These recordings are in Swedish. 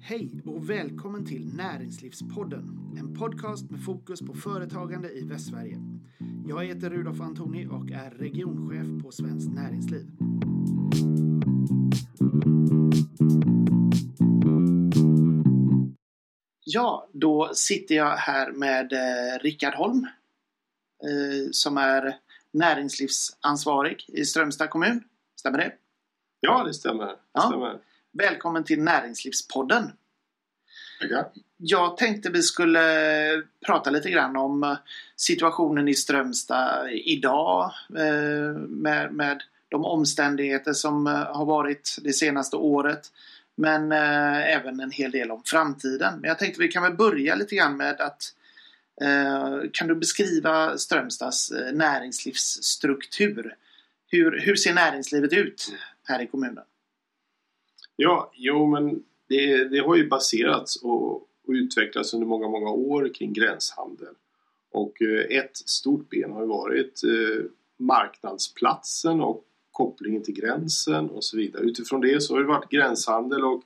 Hej och välkommen till Näringslivspodden, en podcast med fokus på företagande i Västsverige. Jag heter Rudolf Antoni och är regionchef på Svenskt Näringsliv. Ja, då sitter jag här med eh, Rickard Holm eh, som är näringslivsansvarig i Strömstad kommun. Stämmer det? Ja, det stämmer. Det Ja. stämmer. Välkommen till Näringslivspodden. Tackar. Jag tänkte vi skulle prata lite grann om situationen i Strömstad idag eh, med, med de omständigheter som eh, har varit det senaste året. Men eh, även en hel del om framtiden. Men jag tänkte vi kan väl börja lite grann med att kan du beskriva Strömstads näringslivsstruktur? Hur, hur ser näringslivet ut här i kommunen? Ja, jo men det, det har ju baserats och, och utvecklats under många, många år kring gränshandel. Och eh, ett stort ben har ju varit eh, marknadsplatsen och kopplingen till gränsen och så vidare. Utifrån det så har det varit gränshandel och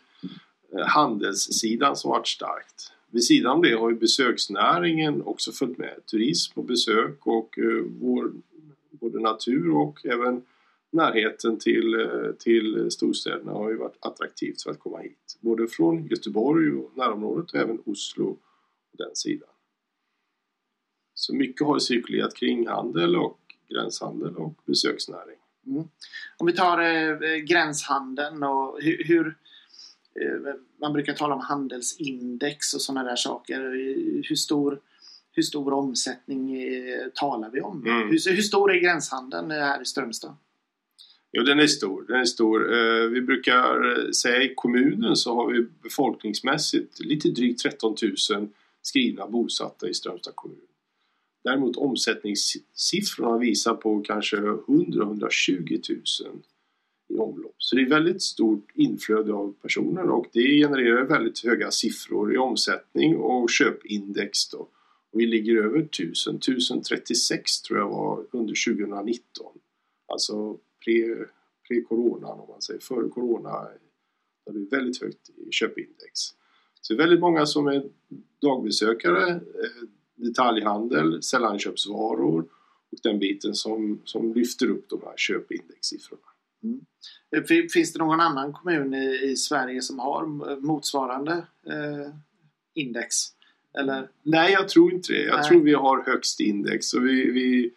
eh, handelssidan som varit starkt. Vid sidan om det har ju besöksnäringen också följt med. Turism och besök och eh, vår, både natur och även närheten till, eh, till storstäderna har ju varit attraktivt för att komma hit. Både från Göteborg och närområdet och även Oslo och den sidan. Så mycket har cirkulerat kring handel och gränshandel och besöksnäring. Mm. Om vi tar eh, gränshandeln och hur, hur eh, man brukar tala om handelsindex och sådana där saker. Hur stor, hur stor omsättning eh, talar vi om? Mm. Hur, hur stor är gränshandeln här i Strömstad? Jo, den är stor. Den är stor. Eh, vi brukar säga i kommunen så har vi befolkningsmässigt lite drygt 13 000 skrivna bosatta i Strömstad kommun. Däremot omsättningssiffrorna visar på kanske 100-120 000 i omlopp. Så det är väldigt stort inflöde av personer och det genererar väldigt höga siffror i omsättning och köpindex då. Och vi ligger över 1000, 1036 tror jag var under 2019. Alltså pre- pre-coronan om man säger, före corona. Där det är väldigt högt i köpindex. Så det är väldigt många som är dagbesökare, eh, detaljhandel, sällanköpsvaror och den biten som, som lyfter upp de här köpindexsiffrorna. Eh, fin- Finns det någon annan kommun i, i Sverige som har motsvarande eh, index? Eller? Nej, jag tror inte det. Jag Nej. tror vi har högst index och vi, vi,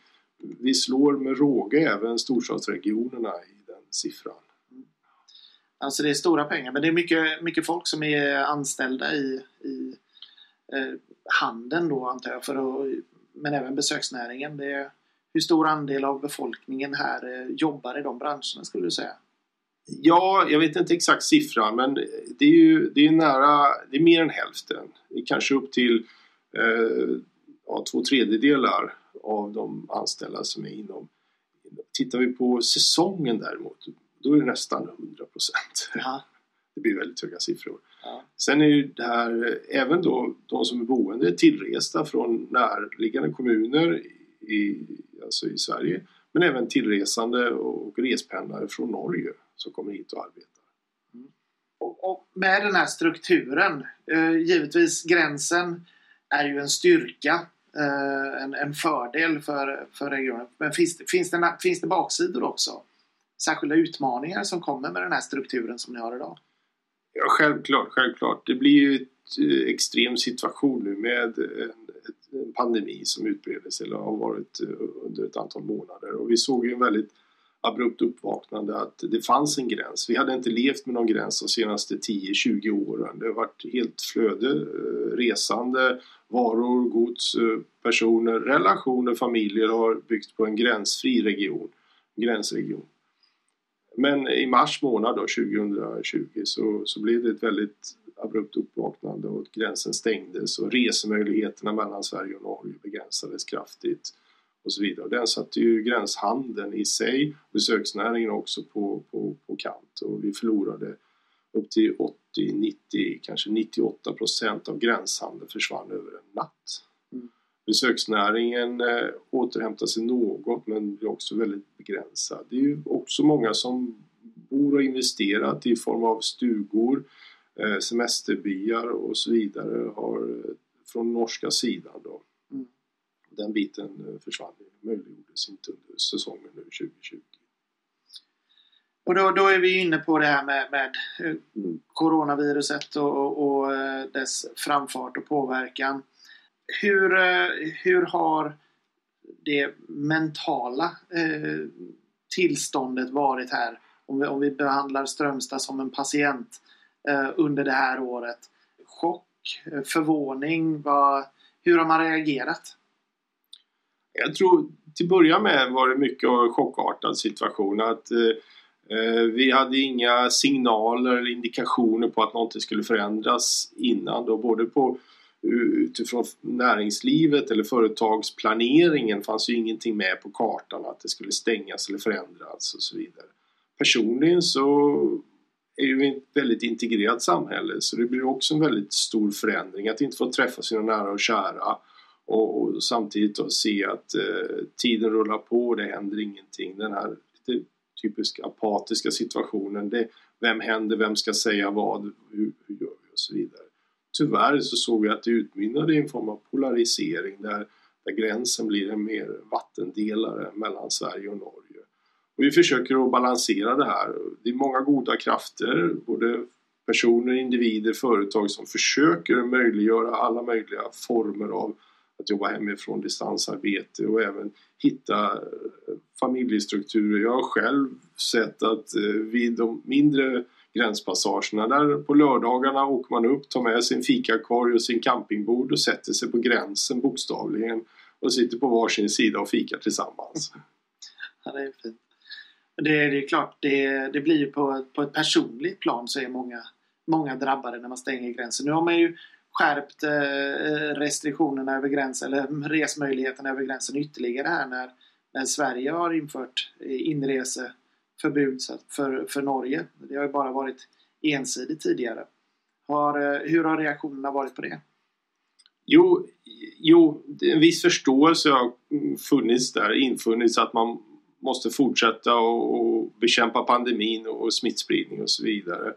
vi slår med råge även storstadsregionerna i den siffran. Alltså det är stora pengar men det är mycket, mycket folk som är anställda i, i eh, handeln då antar jag. För att, men även besöksnäringen. Det är, hur stor andel av befolkningen här eh, jobbar i de branscherna skulle du säga? Ja, jag vet inte exakt siffran men det är ju det är nära, det är mer än hälften. Det är kanske upp till eh, ja, två tredjedelar av de anställda som är inom. Tittar vi på säsongen däremot, då är det nästan 100 procent. Ja. Det blir väldigt höga siffror. Ja. Sen är ju det här, även då de som är boende tillresta från närliggande kommuner i, alltså i Sverige men även tillresande och respendlare från Norge som kommer hit och arbetar. Och, och med den här strukturen, eh, givetvis gränsen är ju en styrka, Eh, en, en fördel för, för regionen. Men finns, det- finns, det, finns det baksidor också? Särskilda utmaningar som kommer med den här strukturen som ni har idag? Ja, självklart, självklart. Det blir ju en eh, extrem situation nu med en, en pandemi som utbreder sig eller har varit eh, under ett antal månader. Och vi såg ju en väldigt abrupt uppvaknande att det fanns en gräns. Vi hade inte levt med någon gräns de senaste 10-20 åren. Det har varit helt flöde, eh, resande, varor, gods, eh, personer, relationer, familjer har byggt på en gränsfri region, gränsregion. Men i mars månad då, 2020 så, så blev det ett väldigt abrupt uppvaknande och gränsen stängdes och resemöjligheterna mellan Sverige och Norge begränsades kraftigt och så vidare. Och den satte ju gränshandeln i sig, besöksnäringen också på, på, på kant och vi förlorade upp till 80, 90, kanske 98 procent av gränshandeln försvann över en natt. Mm. Besöksnäringen eh, återhämtar sig något men blir också väldigt begränsad. Det är ju också många som bor och investerat i form av stugor, eh, semesterbyar och så vidare har från norska sidan då. Den biten eh, försvann, möjliggjordes inte under säsongen nu 2020. Och då, då är vi inne på det här med, med mm. coronaviruset och, och, och, eh, dess framfart och påverkan. Hur, hur har det mentala eh, tillståndet varit här? Om vi, om vi behandlar Strömstad som en patient eh, under det här året. Chock, förvåning, vad, hur har man reagerat? Jag tror till att börja med var det mycket av en chockartad situation. Att eh, eh, Vi hade inga signaler eller indikationer på att någonting skulle förändras innan då, både på utifrån näringslivet eller företagsplaneringen fanns ju ingenting med på kartan att det skulle stängas eller förändras och så vidare. Personligen så är ju ett väldigt integrerat samhälle så det blir också en väldigt stor förändring att inte få träffa sina nära och kära och, och samtidigt då se att eh, tiden rullar på och det händer ingenting. Den här lite typiska apatiska situationen. Det, vem händer? Vem ska säga vad? Hur, hur gör vi? Och så vidare tyvärr så såg vi att det utmynnade i en form av polarisering där, där gränsen blir en mer vattendelare mellan Sverige och Norge. Och vi försöker att balansera det här. Det är många goda krafter, både personer, individer, företag som försöker möjliggöra alla möjliga former av att jobba hemifrån, distansarbete och även hitta eh, familjestrukturer. Jag har själv sett att eh, vid de mindre gränspassagerna. Där på lördagarna åker man upp, tar med sin fikakorg och sin campingbord och sätter sig på gränsen bokstavligen och sitter på varsin sida och fikar tillsammans. Ja, det är fint. Det, det är klart, det, det blir ju på, på ett personligt plan så är många, många drabbade när man stänger gränsen. Nu har man ju skärpt eh, restriktionerna över gränsen, eller resmöjligheterna över gränsen ytterligare här när, när Sverige har infört eh, inreseförbud för, för Norge. Det har ju bara varit ensidigt tidigare. Har, eh, hur har reaktionerna varit på det? Jo, jo, en viss förståelse har funnits där, infunnits att man måste fortsätta och, och bekämpa pandemin och smittspridning och så vidare.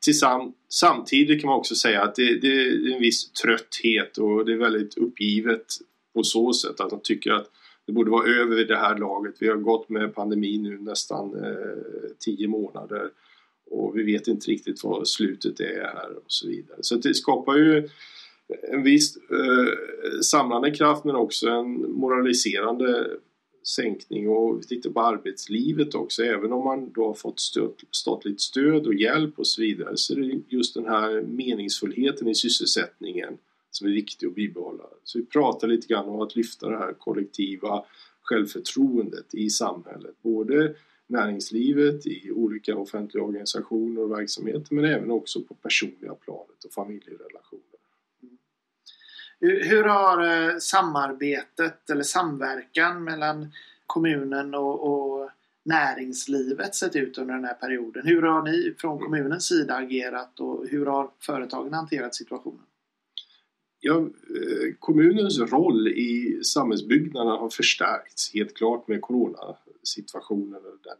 Tillsam, samtidigt kan man också säga att det, det, är en viss trötthet och det är väldigt uppgivet på så sätt att de tycker att det borde vara över vid det här laget. Vi har gått med pandemin nu nästan eh, tio månader och vi vet inte riktigt vad slutet är här och så vidare. Så det skapar ju en viss eh, samlande kraft men också en moraliserande sänkning och lite på arbetslivet också. Även om man då har fått stöd, statligt stöd och hjälp och så vidare så är det just den här meningsfullheten i sysselsättningen som är viktig att bibehålla. Så vi pratar lite grann om att lyfta det här kollektiva självförtroendet i samhället. Både näringslivet, i olika offentliga organisationer och verksamheter men även också på personliga planet och familjerelationer. Hur har eh, samarbetet eller samverkan mellan kommunen och, och näringslivet sett ut under den här perioden? Hur har ni från kommunens sida agerat och hur har företagen hanterat situationen? Ja, eh, kommunens roll i samhällsbyggnaden har förstärkts helt klart med coronasituationen och den,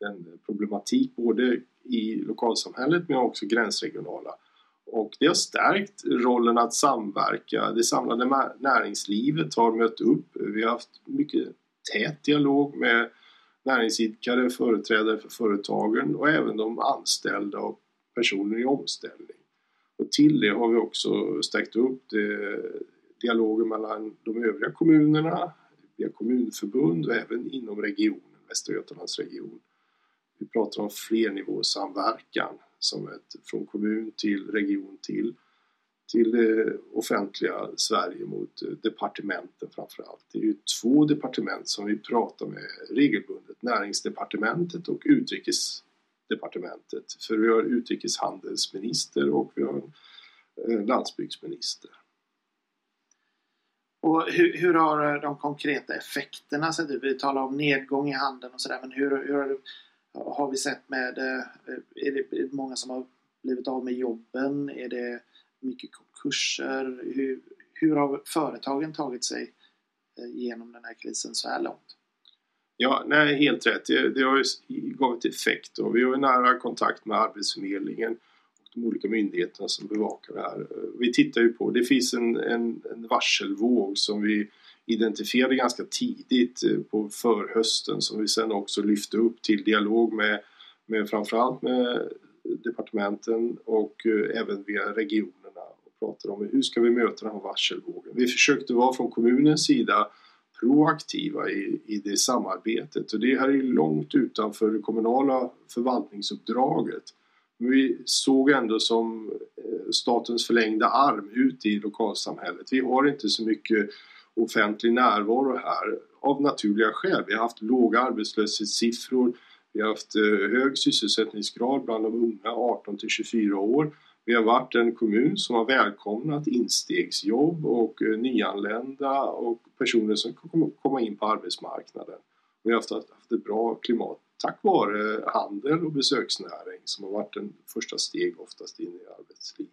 den problematik både i lokalsamhället men också gränsregionala. Och det har stärkt rollen att samverka. Det samlade näringslivet har mött upp. Vi har haft mycket tät dialog med näringsidkare, företrädare för företagen och även de anställda och personer i omställning. Och till det har vi också stärkt upp det, dialogen mellan de övriga kommunerna, via kommunförbund och även inom regionen, Västra Götalandsregion. Vi pratar om flernivåsamverkan som ett, från kommun till region till, till det offentliga Sverige mot eh, departementen framförallt. Det är ju två departement som vi pratar med regelbundet, Näringsdepartementet och utrikesdepartementet. För vi har utrikeshandelsminister och vi har eh, landsbygdsminister. Och hur, hur, har de konkreta effekterna sett ut? Vi talar om nedgång i handeln och sådär men hur, hur har, har, vi sett med, är det, är det många som har blivit av med jobben? Är det mycket konkurser? Hur, hur har företagen tagit sig eh, genom den här krisen så här långt? Ja, nej, helt rätt. Det, det har ju givit effekt och vi har ju nära kontakt med Arbetsförmedlingen och de olika myndigheterna som bevakar det här. Vi tittar ju på, det finns en, en, en varselvåg som vi identifierade ganska tidigt eh, på förhösten som vi sen också lyfte upp till dialog med, med framförallt med departementen och eh, även via regionerna och pratade om hur ska vi möta den här varselvågen. Vi försökte vara från kommunens sida proaktiva i, i det samarbetet och det här är långt utanför det kommunala förvaltningsuppdraget. Men vi såg ändå som eh, statens förlängda arm ut i lokalsamhället. Vi har inte så mycket offentlig närvaro här av naturliga skäl. Vi har haft låga arbetslöshetssiffror, vi har haft eh, hög sysselsättningsgrad bland de unga 18 till 24 år. Vi har varit en kommun som har välkomnat instegsjobb och eh, nyanlända och personer som kan komma in på arbetsmarknaden. Vi har haft, haft ett bra klimat tack vare handel och besöksnäring som har varit en första steg oftast in i arbetslivet.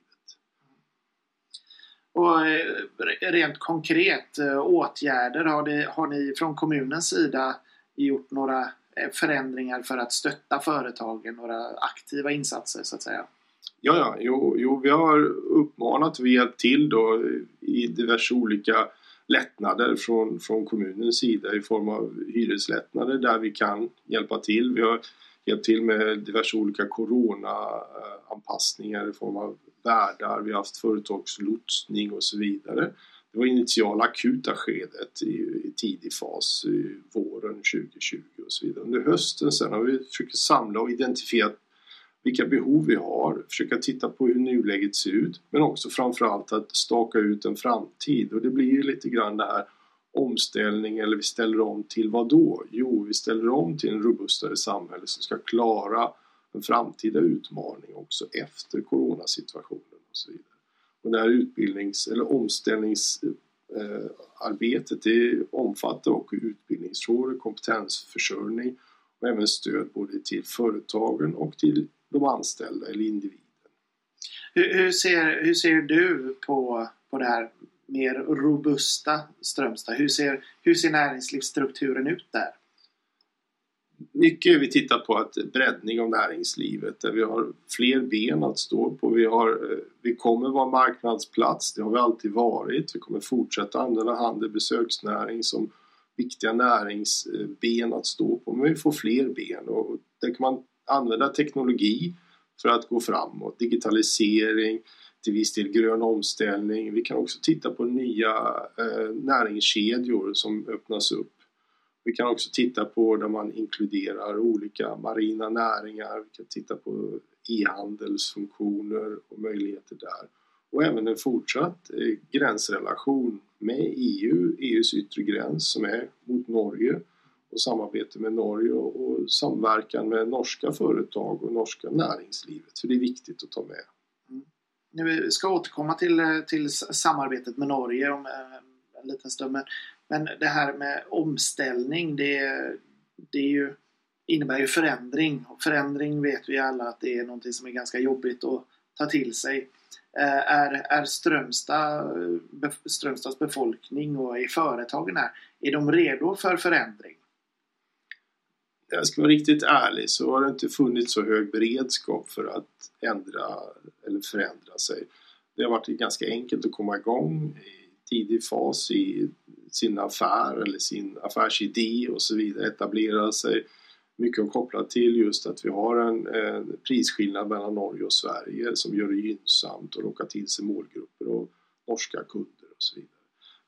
Och eh, rent konkret eh, åtgärder, har, det, har ni från kommunens sida gjort några eh, förändringar för att stötta företagen, några aktiva insatser så att säga? Ja, ja jo, jo, vi har uppmanat och hjälpt till då i diverse olika lättnader från, från kommunens sida i form av hyreslättnader där vi kan hjälpa till. Vi har hjälpt till med diverse olika coronaanpassningar i form av värdar, vi har haft företagslotsning och så vidare. Det var initiala akuta skedet i, i tidig fas, i våren 2020 och så vidare. Under hösten sen har vi försökt samla och identifiera vilka behov vi har, försöka titta på hur nuläget ser ut men också framförallt att staka ut en framtid och det blir ju lite grann det här omställning eller vi ställer om till vad då? Jo, vi ställer om till en robustare samhälle som ska klara en framtida utmaning också efter coronasituationen och så vidare. Och det här utbildnings eller omställningsarbetet eh, det omfattar också utbildningsfrågor, kompetensförsörjning och även stöd både till företagen och till de anställda eller individen. Hur, hur, ser, hur ser du på, på det här mer robusta Strömstad? Hur ser, hur ser näringslivsstrukturen ut där? Mycket vi tittar på att breddning av näringslivet där vi har fler ben att stå på. Vi, har, eh, vi kommer vara marknadsplats, det har vi alltid varit. Vi kommer fortsätta använda handel och besöksnäring som viktiga näringsben att stå på. Men vi får fler ben och där kan man använda teknologi för att gå framåt. Digitalisering, till viss del grön omställning. Vi kan också titta på nya eh, näringskedjor som öppnas upp. Vi kan också titta på där man inkluderar olika marina näringar. Vi kan titta på e-handelsfunktioner och möjligheter där. Och även en fortsatt eh, gränsrelation med EU, EUs yttre gräns som är mot Norge och samarbete med Norge och samverkan med norska företag och norska näringslivet. Så det är viktigt att ta med. Mm. Vi ska återkomma till, eh, till samarbetet med Norge om eh, en liten stund. Men, men det här med omställning det, det är ju, innebär ju förändring. Och förändring vet vi alla att det är någonting som är ganska jobbigt att ta till sig. Eh, är, är Strömstad, Strömstads befolkning och i företagen här, är de redo för förändring? jag ska vara riktigt ärlig så har det inte funnits så hög beredskap för att ändra eller förändra sig. Det har varit ganska enkelt att komma igång i tidig fas i sin affär eller sin affärsidé och så vidare, etablera sig. Mycket kopplat till just att vi har en, en prisskillnad mellan Norge och Sverige som gör det gynnsamt att locka till sig målgrupper och norska kunder och så vidare.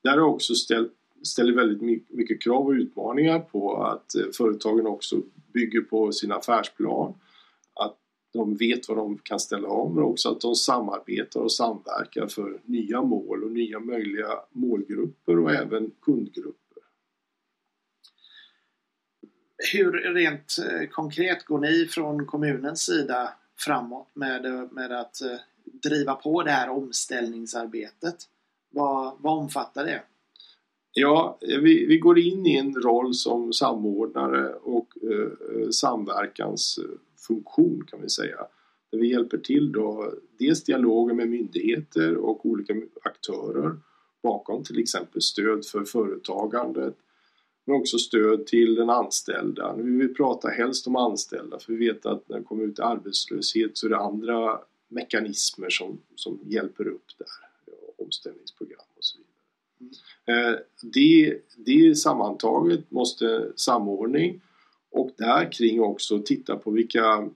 Där har också ställt ställer väldigt mycket krav och utmaningar på att eh, företagen också bygger på sin affärsplan, de vet vad de kan ställa om men också att de samarbetar och samverkar för nya mål och nya möjliga målgrupper och även kundgrupper. Hur rent eh, konkret går ni från kommunens sida framåt med, med att eh, driva på det här omställningsarbetet? Vad, vad omfattar det? Ja, vi, vi går in i en roll som samordnare och eh, samverkansfunktion kan vi säga. Där vi hjälper till då dels dialogen med myndigheter och olika aktörer bakom till exempel stöd för företagandet men också stöd till den anställda. Vi vill prata helst om anställda för vi vet att när det kommer ut arbetslöshet så är det andra mekanismer som, som hjälper upp där, omställningsprogram och så vidare. Mm. Det, det sammantaget måste samordning och där kring också titta på vilka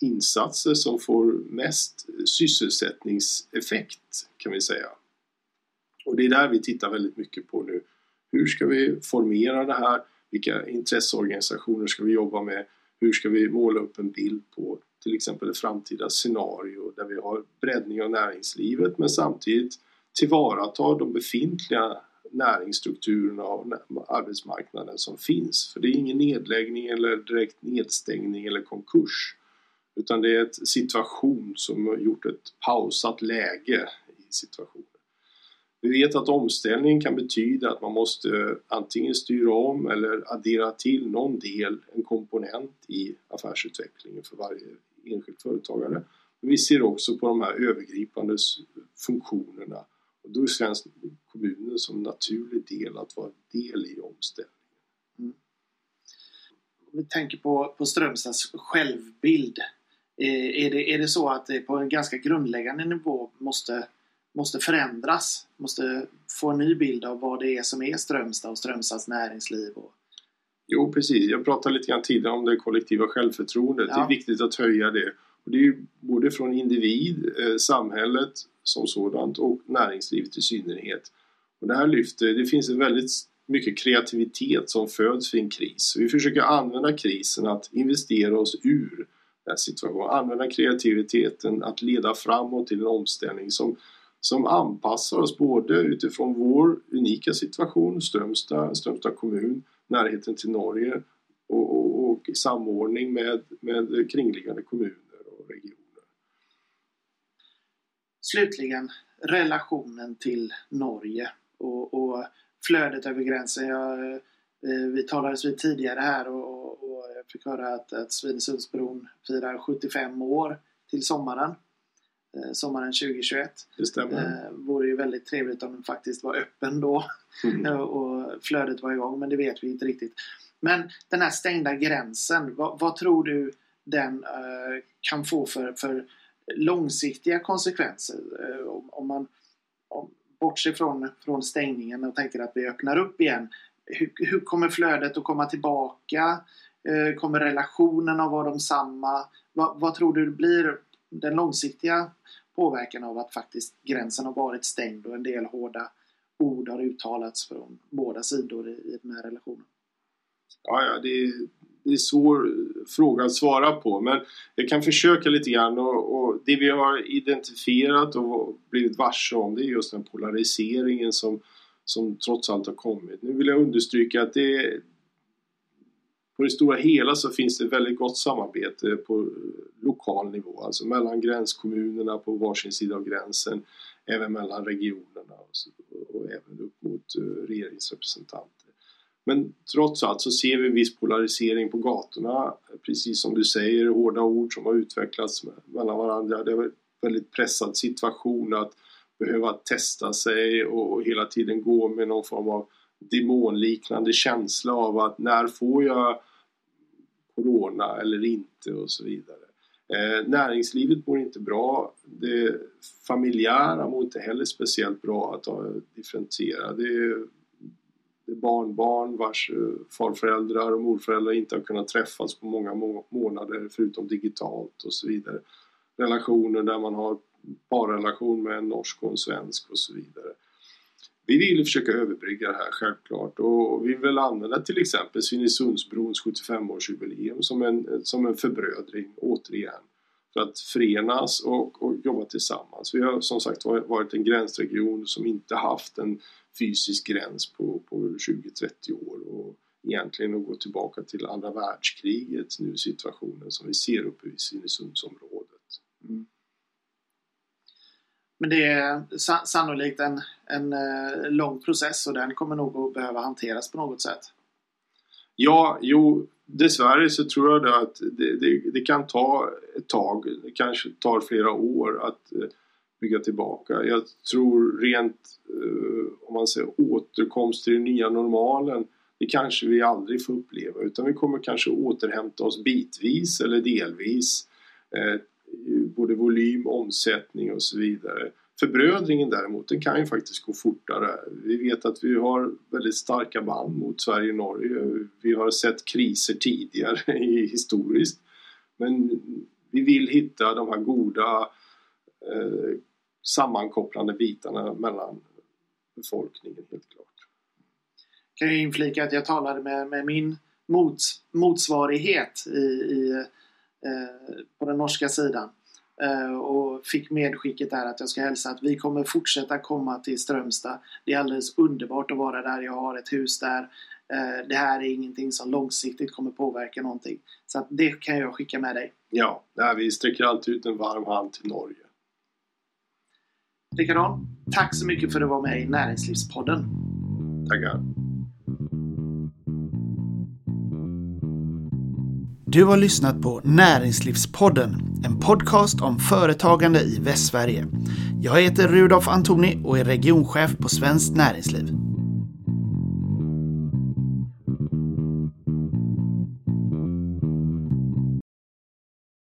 insatser som får mest sysselsättningseffekt kan vi säga. Och det är där vi tittar väldigt mycket på nu. Hur ska vi formera det här? Vilka intresseorganisationer ska vi jobba med? Hur ska vi måla upp en bild på till exempel ett framtida scenario där vi har breddning av näringslivet men samtidigt tillvarata de befintliga näringsstrukturerna och arbetsmarknaden som finns. För det är ingen nedläggning eller direkt nedstängning eller konkurs. Utan det är en situation som har gjort ett pausat läge i situationen. Vi vet att omställningen kan betyda att man måste antingen styra om eller addera till någon del, en komponent i affärsutvecklingen för varje enskild företagare. Men vi ser också på de här övergripande funktionerna och då är svensk kommunen som naturlig del att vara del i omställningen. Mm. Om vi tänker på, på Strömstads självbild. Eh, är det, är det så att det på en ganska grundläggande nivå måste, måste förändras? Måste få en ny bild av vad det är som är Strömstad och Strömstads näringsliv? Och... Jo precis, jag pratade lite grann tidigare om det kollektiva självförtroendet. Ja. Det är viktigt att höja det. Och det är ju både från individ, eh, samhället som sådant och näringslivet i synnerhet. Och det här lyfter, det finns en väldigt mycket kreativitet som föds vid en kris. Vi försöker använda krisen att investera oss ur den situationen. Använda kreativiteten att leda framåt till en omställning som, som anpassar oss både utifrån vår unika situation, Strömstad, Strömstad kommun, närheten till Norge och, och, och i samordning med, med kringliggande kommuner och regioner. Slutligen relationen till Norge och, och flödet över gränsen. Jag, eh, vi talades vid tidigare här och, och, jag fick höra att, att Svinesundsbron firar 75 år till sommaren. Eh, sommaren 2021. Det stämmer. Eh, vore ju väldigt trevligt om den faktiskt var öppen då mm. och flödet var igång men det vet vi inte riktigt. Men den här stängda gränsen, vad, vad tror du den eh, kan få för, för långsiktiga konsekvenser? Eh, om, man om, bortser från, från stängningen och tänker att vi öppnar upp igen. Hur, hur kommer flödet att komma tillbaka? Eh, kommer relationerna att vara de samma? Vad, vad tror du blir den långsiktiga påverkan av att faktiskt gränsen har varit stängd och en del hårda ord har uttalats från båda sidor i, i den här relationen? Ja, ja det, det är en svår fråga att svara på men jag kan försöka lite grann och, och, det vi har identifierat och blivit varse om det är just den polariseringen som, som trots allt har kommit. Nu vill jag understryka att det på det stora hela så finns det väldigt gott samarbete på lokal nivå, alltså mellan gränskommunerna på varsin sida av gränsen, även mellan regionerna och, och även upp mot eh, regeringsrepresentanter. Men trots allt så ser vi en viss polarisering på gatorna. Precis som du säger, hårda ord som har utvecklats mellan varandra. Det är en väldigt pressad situation att behöva testa sig och hela tiden gå med någon form av demonliknande känsla av att när får jag Corona eller inte och så vidare. Eh, näringslivet mår inte bra. Det familjära mår inte heller speciellt bra att differentiera. Det barnbarn vars eh, farföräldrar och morföräldrar inte har kunnat träffas på många månader förutom digitalt och så vidare. Relationer där man har parrelation med en norsk och en svensk och så vidare. Vi vill försöka överbrygga det här självklart och vi vill använda till exempel Svinesundsbrons 75-årsjubileum som en, som en förbrödring återigen för att förenas och, och jobba tillsammans. Vi har som sagt varit en gränsregion som inte haft en fysisk gräns på, på 20-30 år och egentligen att gå tillbaka till andra världskriget nu situationen som vi ser uppe i Svinesundsområdet. Mm. Men det är sannolikt en, en eh, lång process och den kommer nog att behöva hanteras på något sätt. Ja, jo, dessvärre så tror jag att det, det, det, kan ta ett tag. Det kanske tar flera år att bygga tillbaka. Jag tror rent, eh, om man säger återkomst till den nya normalen, det kanske vi aldrig får uppleva utan vi kommer kanske återhämta oss bitvis eller delvis. Eh, både volym, omsättning och så vidare. Förbrödringen däremot, den kan ju faktiskt gå fortare. Vi vet att vi har väldigt starka band mot Sverige och Norge. Vi har sett kriser tidigare historiskt. Men vi vill hitta de här goda eh, sammankopplande bitarna mellan befolkningen helt klart. Kan jag inflika att jag talade med, med min mots, motsvarighet i, i eh, på den norska sidan eh, och fick medskicket där att jag ska hälsa att vi kommer fortsätta komma till Strömstad. Det är alldeles underbart att vara där. Jag har ett hus där. Eh, det här är ingenting som långsiktigt kommer påverka någonting. Så att det kan jag skicka med dig. Ja, vi sträcker alltid ut en varm hand till Norge. Likadant. Tack så mycket för att du var med i Näringslivspodden. Tackar. Du har lyssnat på Näringslivspodden, en podcast om företagande i Västsverige. Jag heter Rudolf Antoni och är regionchef på Svenskt Näringsliv.